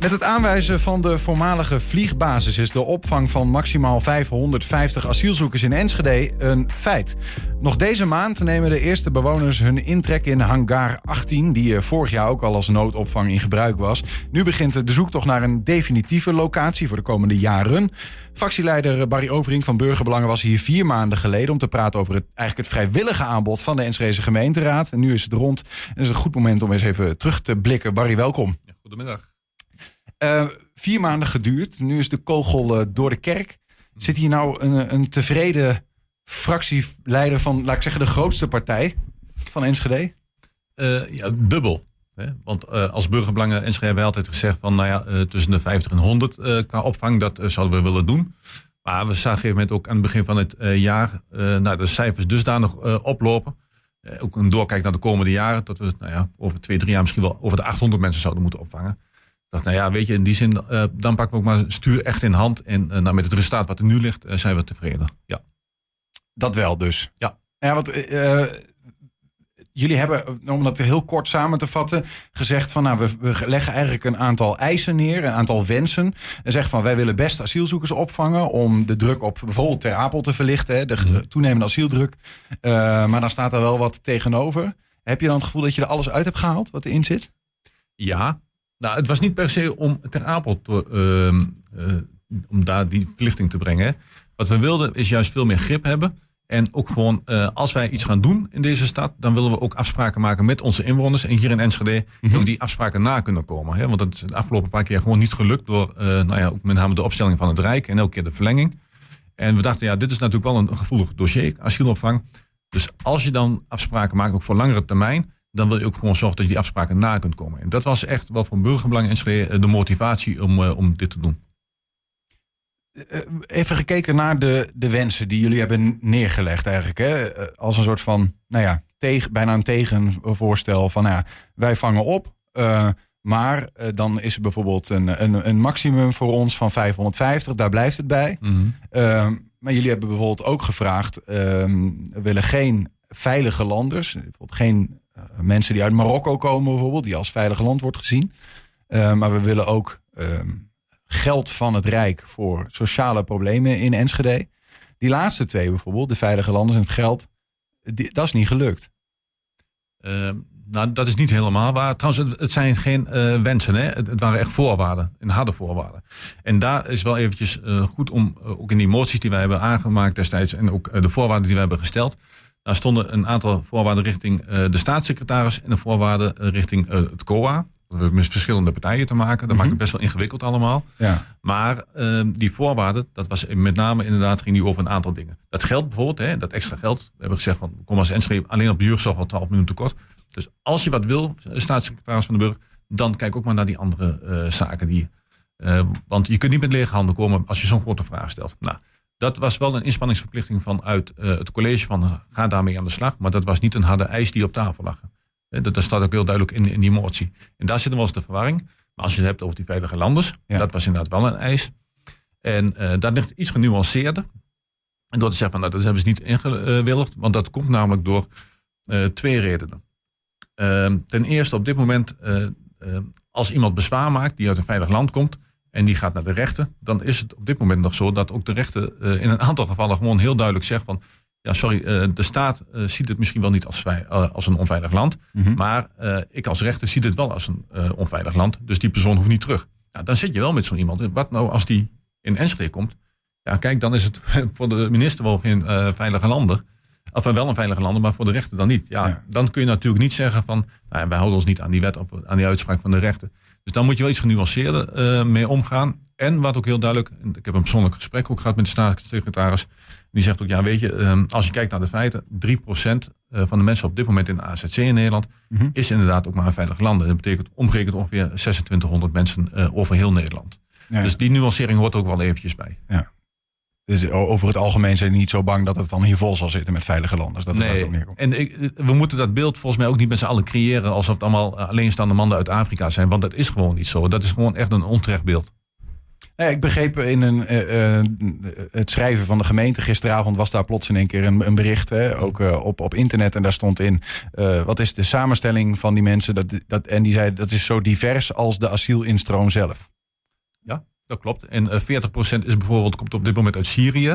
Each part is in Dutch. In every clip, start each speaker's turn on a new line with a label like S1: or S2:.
S1: Met het aanwijzen van de voormalige vliegbasis is de opvang van maximaal 550 asielzoekers in Enschede een feit. Nog deze maand nemen de eerste bewoners hun intrek in hangar 18, die eh, vorig jaar ook al als noodopvang in gebruik was. Nu begint de zoektocht naar een definitieve locatie voor de komende jaren. Fractieleider Barry Overing van Burgerbelangen was hier vier maanden geleden om te praten over het, eigenlijk het vrijwillige aanbod van de Enschedeze gemeenteraad. En nu is het rond. En het is een goed moment om eens even terug te blikken. Barry, welkom.
S2: Ja, goedemiddag.
S1: Uh, vier maanden geduurd. Nu is de kogel uh, door de kerk. Zit hier nou een, een, tevreden fractieleider van, laat ik zeggen, de grootste partij van Enschede?
S2: Uh, ja, dubbel. Hè? Want als burgerbelangen Enschede hebben we altijd gezegd van, nou ja, tussen de 50 en 100 qua opvang, dat zouden we willen doen. Maar we zagen op een moment ook aan het begin van het jaar, nou, de cijfers dusdanig oplopen. ook een doorkijk naar de komende jaren, dat we nou ja, over twee, drie jaar misschien wel over de 800 mensen zouden moeten opvangen dacht, nou ja, weet je, in die zin, uh, dan pakken we ook maar stuur echt in hand. En uh, nou, met het resultaat wat er nu ligt, uh, zijn we tevreden. Ja.
S1: Dat wel dus.
S2: Ja.
S1: Ja, want jullie hebben, om dat heel kort samen te vatten, gezegd van nou, we, we, leggen eigenlijk een aantal eisen neer, een aantal wensen. En zeggen van wij willen best asielzoekers opvangen om de druk op bijvoorbeeld Ter Apel te verlichten, hè, de mm. toenemende asieldruk. maar dan staat er wel wat tegenover. Heb je dan het gevoel dat je er alles uit hebt gehaald wat erin zit?
S2: Ja, nou, het was niet per se om Ter Apel te, uh, uh, om daar die verlichting te brengen. Wat we wilden is juist veel meer grip hebben. En ook gewoon, uh, als wij iets gaan doen in deze stad, dan willen we ook afspraken maken met onze inwoners. En hier in Enschede mm ook die afspraken na kunnen komen. Hè? Want dat is de afgelopen paar keer gewoon niet gelukt door, nou ja, ook met name de opstelling van het Rijk en elke keer de verlenging. En we dachten, ja, dit is natuurlijk wel een gevoelig dossier, asielopvang. Dus als je dan afspraken maakt, ook voor langere termijn, dan wil je ook gewoon zorgen dat je die afspraken na kunt komen. En dat was echt wel voor burgerbelang en eh, de motivatie om, uh, om dit te doen.
S1: Eh, even gekeken naar de, de wensen die jullie hebben neergelegd eigenlijk. Hè? Als een soort van, nou ja, tegen, bijna een tegenvoorstel van, nou ja, wij vangen op. Uh, maar uh, dan is er bijvoorbeeld een, een, een, maximum voor ons van 550, daar blijft het bij. Mm -hmm. uh, maar jullie hebben bijvoorbeeld ook gevraagd, we willen geen veilige landers, bijvoorbeeld geen eh, mensen die uit Marokko komen bijvoorbeeld, die als veilig land wordt gezien. Uh, maar we willen ook ehm, geld van het Rijk voor sociale problemen in Enschede. Die laatste twee bijvoorbeeld, de veilige landen en het geld, dat is niet gelukt.
S2: Uh, nou, dat is niet helemaal waar. Trouwens, het, zijn geen uh, wensen. Hè? Het, waren echt voorwaarden, een harde voorwaarden. En daar is wel eventjes goed om, ook in die moties die wij hebben aangemaakt destijds... en ook de voorwaarden die we hebben gesteld... Daar stonden een aantal voorwaarden richting uh, de staatssecretaris en een voorwaarde uh, richting uh, het COA. We hebben met verschillende partijen te maken. Dat mm -hmm. maakt het best wel ingewikkeld allemaal. Ja. Maar ehm, die voorwaarden, dat was met name inderdaad, ging die over een aantal dingen. Dat geld bijvoorbeeld, hè, dat extra geld. We hebben gezegd, van, kom als Enschede alleen op de jeugdzorg al 12 minuten tekort. Dus als je wat wil, staatssecretaris van de Burger, dan kijk ook maar naar die andere zaken. Die, want je kunt niet met lege handen komen als je zo'n grote vraag stelt. Nou, dat was wel een inspanningsverplichting vanuit uh, het college van ga daarmee aan de slag. Maar dat was niet een harde eis die op tafel lag. Dat, dat staat ook heel duidelijk in, in die motie. En daar zit wel eens de verwarring. Maar als je het hebt over die veilige landers, ja. dat was inderdaad wel een eis. En uh, dat ligt iets genuanceerder. En door te zeggen van nou, dat hebben ze niet ingewilligd. Want dat komt namelijk door uh, twee redenen. Uh, ten eerste op dit moment, als iemand bezwaar maakt die uit een veilig land komt en die gaat naar de rechter, dan is het op dit moment nog zo dat ook de rechter uh, in een aantal gevallen gewoon heel duidelijk zegt van, ja sorry, uh, de staat uh, ziet het misschien wel niet als, als een onveilig land, mm -hmm. maar ik als rechter zie het wel als een onveilig land, dus die persoon hoeft niet terug. Nou, dan zit je wel met zo'n iemand. Wat nou als die in Enschede komt? Ja, kijk, dan is het voor de minister wel geen veilige landen. Of wel een veilige landen, maar voor de rechter dan niet. Ja, ja. dan kun je natuurlijk niet zeggen van, nou, wij houden ons niet aan die wet of aan die uitspraak van de rechter. Dus daar moet je wel iets genuanceerder uh, mee omgaan. En wat ook heel duidelijk, ik heb een persoonlijk gesprek ook gehad met de staatssecretaris. Die zegt ook, ja weet je, uh, als je kijkt naar de feiten, 3% uh, van de mensen op dit moment in de AZC in Nederland mm -hmm. is inderdaad ook maar een veilig land. Dat betekent omgerekend ongeveer 2600 mensen uh, over heel Nederland. Ja. Dus die nuancering hoort ook wel eventjes bij.
S1: Ja. Dus over het algemeen zijn niet zo bang dat het dan hier vol zal zitten met veilige landers. Dat
S2: nee, ook en ik, we moeten dat beeld volgens mij ook niet met z'n allen creëren alsof het allemaal alleenstaande mannen uit Afrika zijn. Want dat is gewoon niet zo. Dat is gewoon echt een onterecht beeld.
S1: Nou ik begreep in een, uh, het schrijven van de gemeente gisteravond was daar plots in één keer een, een bericht, hè, ook uh, op, op internet. En daar stond in: wat is de samenstelling van die mensen? Dat, dat, en die zei dat is zo divers als de asielinstroom zelf.
S2: Dat klopt. En 40% is bijvoorbeeld, komt op dit moment uit Syrië.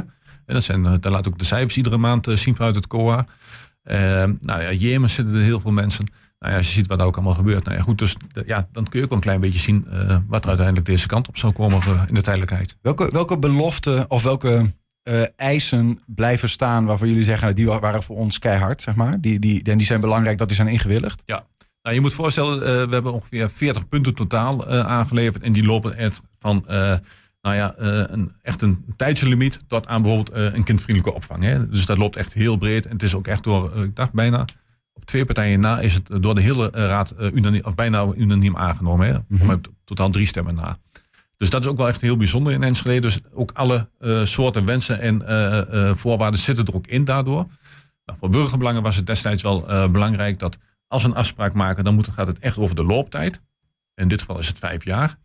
S2: En dat zijn, daar laat ook de cijfers iedere maand zien vanuit het COA. nou ja, Jemen zitten er heel veel mensen. Nou ja, als je ziet wat er ook allemaal gebeurt. Nou ja, goed, dus ja, dan kun je ook een klein beetje zien uh, wat er uiteindelijk deze kant op zal komen in de tijdelijkheid.
S1: Welke, welke beloften of welke uh, eisen blijven staan waarvan jullie zeggen, die waren voor ons keihard, zeg maar? Die, die, en die zijn belangrijk dat die zijn ingewilligd?
S2: Ja, nou, je moet voorstellen, we hebben ongeveer 40 punten totaal aangeleverd. En die lopen echt van nou ja, een, echt een tijdslimiet tot aan bijvoorbeeld een kindvriendelijke opvang. Hè? Dus dat loopt echt heel breed. En het is ook echt door, ik dacht bijna op twee partijen na is het door de hele eh, raad unaniem, of bijna unaniem aangenomen. Hè? Mm -hmm. Totaal drie stemmen na. Dus dat is ook wel echt heel bijzonder in Enschede. Dus ook alle uh, soorten wensen en uh, voorwaarden zitten er ook in daardoor. Nou, voor burgerbelangen was het destijds wel belangrijk dat als we een afspraak maken, dan moet, gaat het echt over de looptijd. In dit geval is het vijf jaar.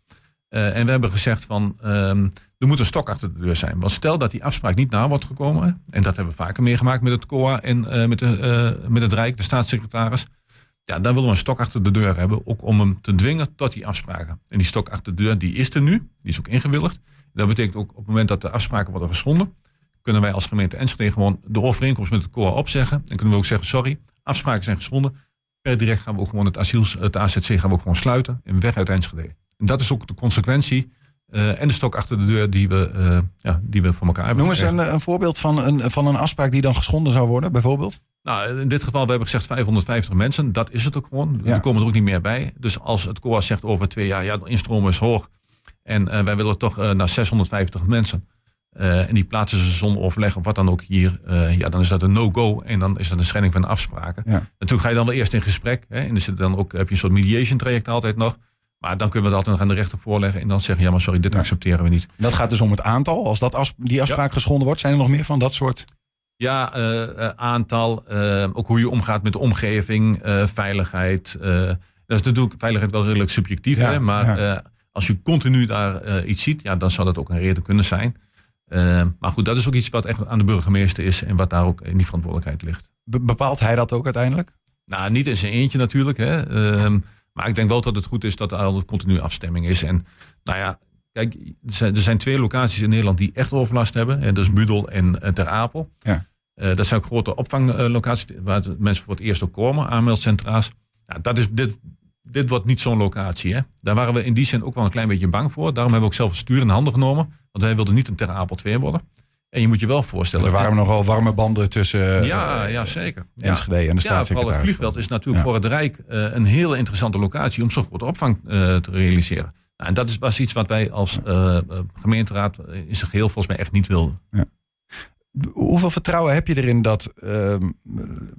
S2: En we hebben gezegd van ehm, er moet een stok achter de deur zijn. Want stel dat die afspraak niet na wordt gekomen, en dat hebben we vaker meegemaakt met het COA en uh, met, de, uh, met het Rijk, de staatssecretaris. Ja, dan willen we een stok achter de deur hebben, ook om hem te dwingen tot die afspraken. En die stok achter de deur, die is er nu, die is ook ingewilligd. Dat betekent ook op het moment dat de afspraken worden geschonden, kunnen wij als gemeente Enschede gewoon de overeenkomst met het COA opzeggen. En kunnen we ook zeggen, sorry, afspraken zijn geschonden. Per direct gaan we ook gewoon het asiel, het AZC gaan we ook gewoon sluiten en weg uit Enschede. En dat is ook de consequentie uh, en de stok achter de deur die we, uh, ja, die we voor elkaar hebben.
S1: Noem eens een, een, voorbeeld van een, van een afspraak die dan geschonden zou worden, bijvoorbeeld?
S2: Nou, in dit geval, we hebben gezegd 550 mensen. Dat is het ook gewoon. Ja. Er komen er ook niet meer bij. Dus als het COA zegt over twee jaar, ja, de instroom is hoog. En uh, wij willen toch naar 650 mensen. en die plaatsen ze zonder overleg of wat dan ook hier. ja, dan is dat een no-go. En dan is dat een schending van de afspraken. Ja. En toen ga je dan wel eerst in gesprek. Hè, en er zit dan ook, heb je een soort mediation traject altijd nog. Maar dan kunnen we het altijd nog aan de rechter voorleggen en dan zeggen, ja maar sorry, dit accepteren we niet.
S1: Dat gaat dus om het aantal. Als dat die afspraak geschonden wordt, zijn er nog meer van dat soort?
S2: Ja, uh, aantal. Uh, ook hoe je omgaat met de omgeving, veiligheid. dat is natuurlijk veiligheid wel redelijk subjectief. hè? Maar als je continu daar iets ziet, ja, dan zou dat ook een reden kunnen zijn. maar goed, dat is ook iets wat echt aan de burgemeester is en wat daar ook in die verantwoordelijkheid ligt.
S1: bepaalt hij dat ook uiteindelijk?
S2: Nou, niet in zijn eentje natuurlijk. Hè. Ehm, maar ik denk wel dat het goed is dat er altijd continu afstemming is. En nou ja, kijk, er zijn twee locaties in Nederland die echt overlast hebben. En dat is Budel en Ter Apel. Ja. Uh, dat zijn ook grote opvanglocaties waar mensen voor het eerst ook komen, aanmeldcentra's. Nou, dat is, dit, dit wordt niet zo'n locatie. Hè? Daar waren we in die zin ook wel een klein beetje bang voor. Daarom hebben we ook zelf het stuur in handen genomen. Want wij wilden niet een Ter Apel 2 worden. En je moet je wel voorstellen.
S1: Er waren nogal warme banden tussen
S2: ja, ja, zeker.
S1: Enschede en de staatssecretaris. Ja, vooral
S2: het vliegveld is natuurlijk voor het Rijk uh, een hele interessante locatie om zo'n grote opvang te realiseren. Nou, en dat is, was iets wat wij als gemeenteraad in zijn geheel volgens mij echt niet wilden. Ja.
S1: Hoeveel vertrouwen heb je erin dat ehm,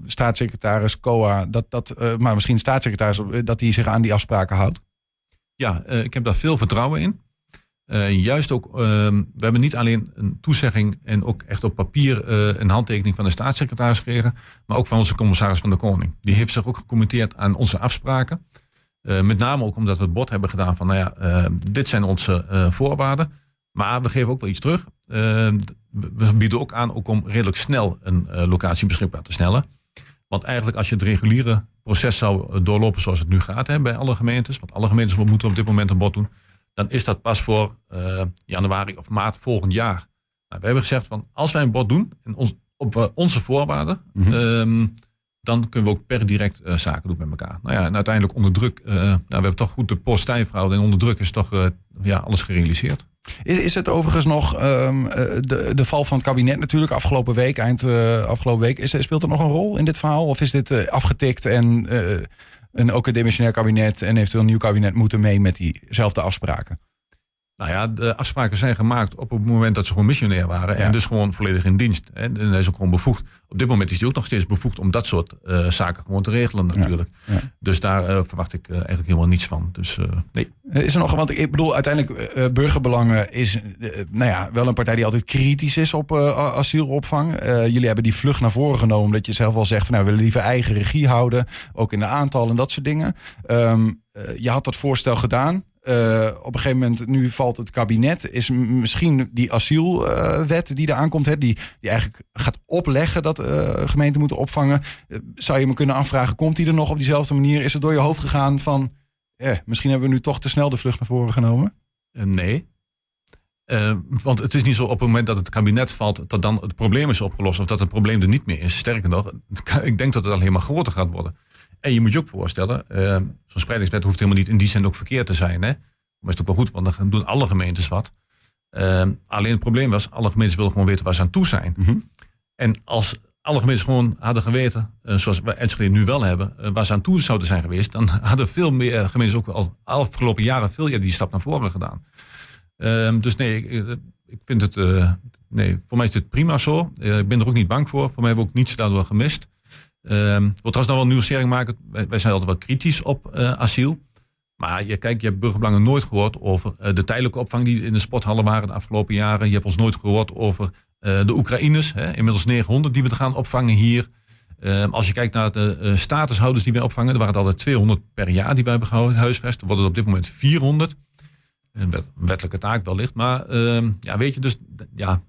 S1: staatssecretaris COA, dat, dat, maar misschien staatssecretaris, dat hij zich aan die afspraken houdt?
S2: Ja, ik heb daar veel vertrouwen in. Uh, juist ook, uh, we hebben niet alleen een toezegging en ook echt op papier uh, een handtekening van de staatssecretaris gekregen, maar ook van onze commissaris van de Koning. Die heeft zich ook gecommenteerd aan onze afspraken. Uh, met name ook omdat we het bod hebben gedaan van, nou ja, dit zijn onze voorwaarden. Maar we geven ook wel iets terug. we bieden ook aan ook om redelijk snel een locatie beschikbaar te stellen. Want eigenlijk als je het reguliere proces zou doorlopen zoals het nu gaat hè, bij alle gemeentes, want alle gemeentes moeten op dit moment een bod doen dan is dat pas voor uh, januari of maart volgend jaar. Nou, we hebben gezegd van als wij een bod doen en ons, op uh, onze voorwaarden, mm -hmm. um, dan kunnen we ook per direct uh, zaken doen met elkaar. Nou ja, en uiteindelijk onder druk, nou, we hebben toch goed de post gehouden en onder druk is toch ja, alles gerealiseerd.
S1: Is, is het overigens nog um, de, de val van het kabinet natuurlijk afgelopen week, eind afgelopen week, is, speelt er nog een rol in dit verhaal? Of is dit afgetikt en een ook een demissionair kabinet en eventueel een nieuw kabinet moeten mee met diezelfde afspraken?
S2: Nou ja, de afspraken zijn gemaakt op het moment dat ze gewoon missionair waren. En dus gewoon volledig in dienst. En hij is ook gewoon bevoegd. Op dit moment is hij ook nog steeds bevoegd om dat soort uh, zaken gewoon te regelen natuurlijk. Ja, ja. Dus daar uh, verwacht ik uh, eigenlijk helemaal niets van. Dus nee.
S1: Is er nog, want ik bedoel, uiteindelijk burgerbelangen is nou ja, wel een partij die altijd kritisch is op asielopvang. jullie hebben die vlucht naar voren genomen, omdat je zelf al zegt van nou, we willen liever eigen regie houden. Ook in de aantallen en dat soort dingen. Um, je had dat voorstel gedaan. Uh, op een gegeven moment, nu valt het kabinet. Is misschien die asielwet die er aankomt, hè, die, die eigenlijk gaat opleggen dat uh, gemeenten moeten opvangen. zou je me kunnen afvragen, komt die er nog op diezelfde manier? Is het door je hoofd gegaan van, eh, misschien hebben we nu toch te snel de vlucht naar voren genomen?
S2: nee. Want het is niet zo op het moment dat het kabinet valt, dat dan het probleem is opgelost of dat het probleem er niet meer is. Sterker nog, ik denk dat het alleen maar groter gaat worden. En je moet je ook voorstellen, uh, zo'n spreidingswet hoeft helemaal niet in die zin ook verkeerd te zijn. Hè? Maar is het ook wel goed, want dan doen alle gemeentes wat. Uh, alleen het probleem was, alle gemeentes willen gewoon weten waar ze aan toe zijn.
S1: Mm -hmm.
S2: En als alle gemeentes gewoon hadden geweten, uh, zoals we Enschede nu wel hebben, waar ze aan toe zouden zijn geweest, dan hadden veel meer gemeentes ook al afgelopen jaren veel eerder die stap naar voren gedaan. Uh, dus nee, ik, ik vind het, nee, voor mij is dit prima zo. ik ben er ook niet bang voor. Voor mij hebben we ook niets daardoor gemist. Um, wat trouwens nog wel nieuwsgierig maken. Wij, zijn altijd wel kritisch op uh, asiel. Maar je, kijk, je hebt burgerbelangen nooit gehoord over uh, de tijdelijke opvang die in de sporthallen waren de afgelopen jaren. Je hebt ons nooit gehoord over uh, de Oekraïners, hè, inmiddels 900 die we te gaan opvangen hier. Um, als je kijkt naar de statushouders die wij opvangen, er waren er altijd 200 per jaar die wij hebben gehuisvest. Er worden op dit moment 400. Een wet, wettelijke taak wellicht. Maar um, ja, weet je, dus ja,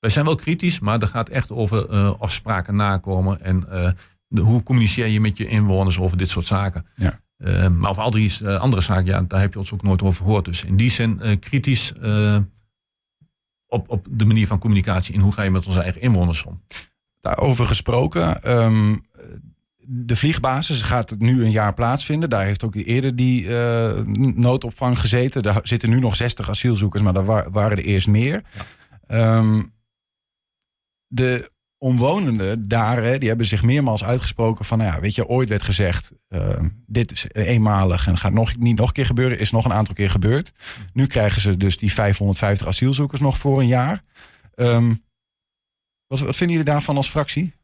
S2: wij zijn wel kritisch, maar er gaat echt over afspraken nakomen en de, hoe communiceer je met je inwoners over dit soort zaken.
S1: Ja.
S2: Uh, maar over al die uh, andere zaken, ja, daar heb je ons ook nooit over gehoord. Dus in die zin uh, kritisch op, op de manier van communicatie en hoe ga je met onze eigen inwoners om.
S1: Daarover gesproken, um, de vliegbasis gaat nu een jaar plaatsvinden. Daar heeft ook eerder die noodopvang gezeten. Daar zitten nu nog 60 asielzoekers, maar daar waren er eerst meer. Ja. Um, de omwonenden daar, die hebben zich meermaals uitgesproken van, nou ja, weet je, ooit werd gezegd, uh, dit is eenmalig en gaat nog, niet nog een keer gebeuren, is nog een aantal keer gebeurd. Nu krijgen ze dus die 550 asielzoekers nog voor een jaar. Um, wat, wat vinden jullie daarvan als fractie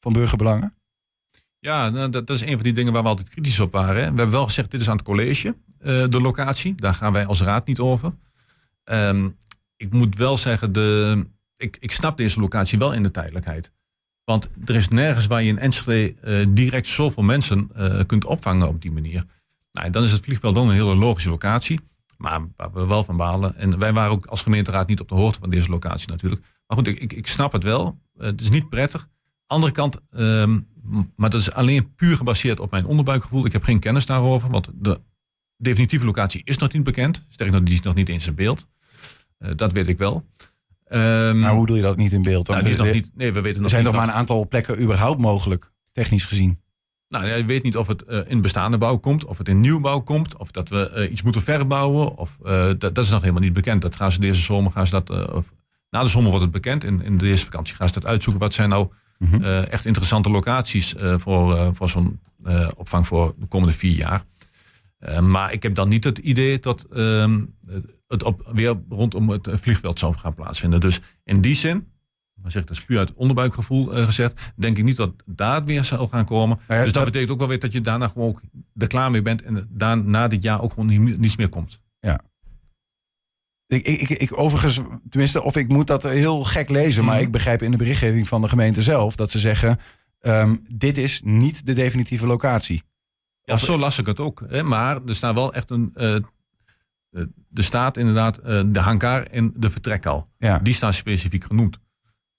S1: van Burgerbelangen?
S2: Ja, nou, dat, is een van die dingen waar we altijd kritisch op waren. We hebben wel gezegd, dit is aan het college, uh, de locatie. Daar gaan wij als raad niet over. Um, ik moet wel zeggen, de, ik, ik snap deze locatie wel in de tijdelijkheid. Want er is nergens waar je in Enschede uh, direct zoveel mensen uh, kunt opvangen op die manier. Nou, dan is het vliegveld wel een hele logische locatie. Maar waar we wel van balen. En wij waren ook als gemeenteraad niet op de hoogte van deze locatie natuurlijk. Maar goed, ik, ik snap het wel. Uh, het is niet prettig. Andere kant, um, maar dat is alleen puur gebaseerd op mijn onderbuikgevoel. Ik heb geen kennis daarover, want de definitieve locatie is nog niet bekend. Sterker nog, die is nog niet eens in beeld. dat weet ik wel.
S1: Um, maar hoe doe je dat niet in beeld?
S2: Nou, is nog niet, nee, we weten nog
S1: er zijn nog maar een aantal plekken überhaupt mogelijk, technisch gezien.
S2: Nou, je weet niet of het uh, in bestaande bouw komt, of het in nieuwbouw komt, of dat we uh, iets moeten verbouwen. Of, uh, dat, dat, is nog helemaal niet bekend. Dat gaan ze deze zomer, gaan ze dat, of, na de zomer wordt het bekend. In, in de eerste vakantie gaan ze dat uitzoeken. Wat zijn nou mm -hmm. echt interessante locaties voor, voor zo'n opvang voor de komende vier jaar. Maar ik heb dan niet het idee dat ehm, het op, weer rondom het vliegveld zou gaan plaatsvinden. Dus in die zin, maar zeg, dat is puur uit onderbuikgevoel uh, gezegd, denk ik niet dat daar weer zal gaan komen. Ja, dus dat, dat, betekent ook wel weer dat je daarna gewoon ook er klaar mee bent en daar na dit jaar ook gewoon niets meer komt.
S1: Ja. Ik, ik, ik, overigens, tenminste, of ik moet dat heel gek lezen, maar ik begrijp in de berichtgeving van de gemeente zelf dat ze zeggen: um, dit is niet de definitieve locatie.
S2: Ja, zo las ik het ook. Hè? Maar er staat wel echt een uh, er staat inderdaad uh, de hangar en de vertrekhal.
S1: Ja.
S2: Die staan specifiek genoemd.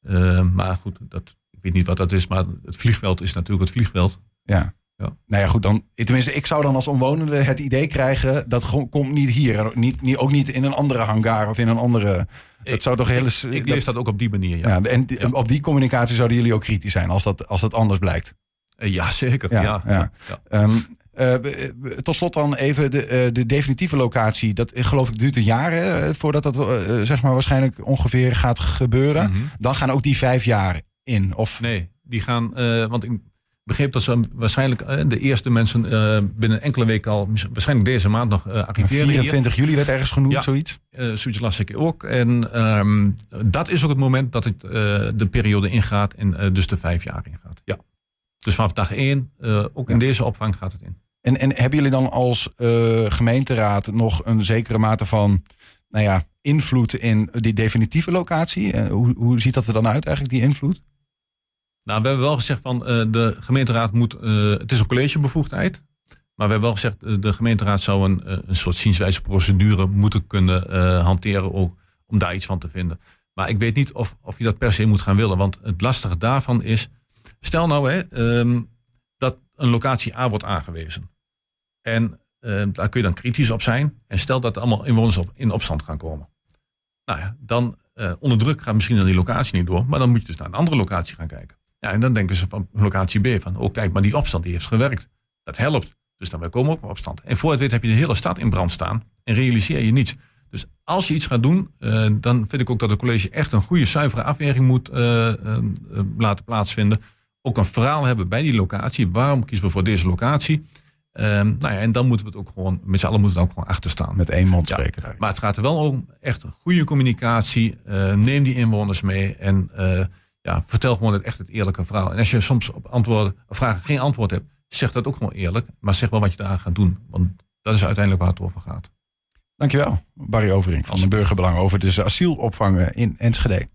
S2: Uh, maar goed, dat, ik weet niet wat dat is, maar het vliegveld is natuurlijk het vliegveld.
S1: Ja. ja. Nou ja, goed, dan, tenminste, ik zou dan als omwonende het idee krijgen dat komt niet hier. Niet, niet, ook niet in een andere hangar of in een andere. Dat zou toch hele.
S2: Ik, ik lees dat, ook op die manier. Ja.
S1: ja en ja. op die communicatie zouden jullie ook kritisch zijn als dat, als dat anders blijkt.
S2: Uh, ja, zeker. Ja, ja,
S1: ja. Um, uh, tot slot dan even de, de definitieve locatie. Dat geloof ik duurt een jaar hè, voordat dat uh, zeg maar waarschijnlijk ongeveer gaat gebeuren.
S2: Mhm.
S1: Dan gaan ook die vijf jaar in. Of...
S2: Nee, die gaan. want ik begreep dat ze waarschijnlijk de eerste mensen binnen enkele weken al, waarschijnlijk deze maand nog arriveren.
S1: 24
S2: hier.
S1: juli werd ergens genoemd,
S2: ja,
S1: zoiets.
S2: zoiets las ik ook. En um, dat is ook het moment dat het de periode ingaat en dus de vijf jaar ingaat. Ja. Dus vanaf dag één, ook in deze opvang gaat het in.
S1: En, en hebben jullie dan als uh, gemeenteraad nog een zekere mate van nou ja, invloed in die definitieve locatie? Uh, hoe, hoe ziet dat er dan uit eigenlijk, die invloed?
S2: Nou, we hebben wel gezegd van uh, de gemeenteraad moet. het is een collegebevoegdheid. Maar we hebben wel gezegd, de gemeenteraad zou een, een soort zienswijze procedure moeten kunnen hanteren ook om daar iets van te vinden. Maar ik weet niet of, of je dat per se moet gaan willen. Want het lastige daarvan is, stel nou hè, ehm, dat een locatie A wordt aangewezen. En uh, daar kun je dan kritisch op zijn. En stel dat allemaal inwoners op, in opstand gaan komen. Nou ja, dan uh, onder druk gaat misschien dan die locatie niet door. Maar dan moet je dus naar een andere locatie gaan kijken. Ja, en dan denken ze van locatie B van, oh kijk, maar die opstand die heeft gewerkt. Dat helpt. Dus dan wij komen ook op opstand. En voor het weet heb je de hele stad in brand staan. En realiseer je niets. Dus als je iets gaat doen, uh, dan vind ik ook dat het college echt een goede, zuivere afweging moet uh, laten plaatsvinden. Ook een verhaal hebben bij die locatie. Waarom kiezen we voor deze locatie? Um, nou ja, en dan moeten we het ook gewoon, met z'n allen moeten we ook gewoon achter staan.
S1: Met één mond spreken.
S2: Ja, maar het gaat er wel om echt een goede communicatie. Uh, neem die inwoners mee en uh, ja, vertel gewoon het echt het eerlijke verhaal. En als je soms op antwoorden, vragen geen antwoord hebt, zeg dat ook gewoon eerlijk. Maar zeg wel wat je daar gaat doen. Want dat is uiteindelijk waar het over gaat.
S1: Dankjewel, Barry Overing van de Burgerbelang over de asielopvang in Enschede.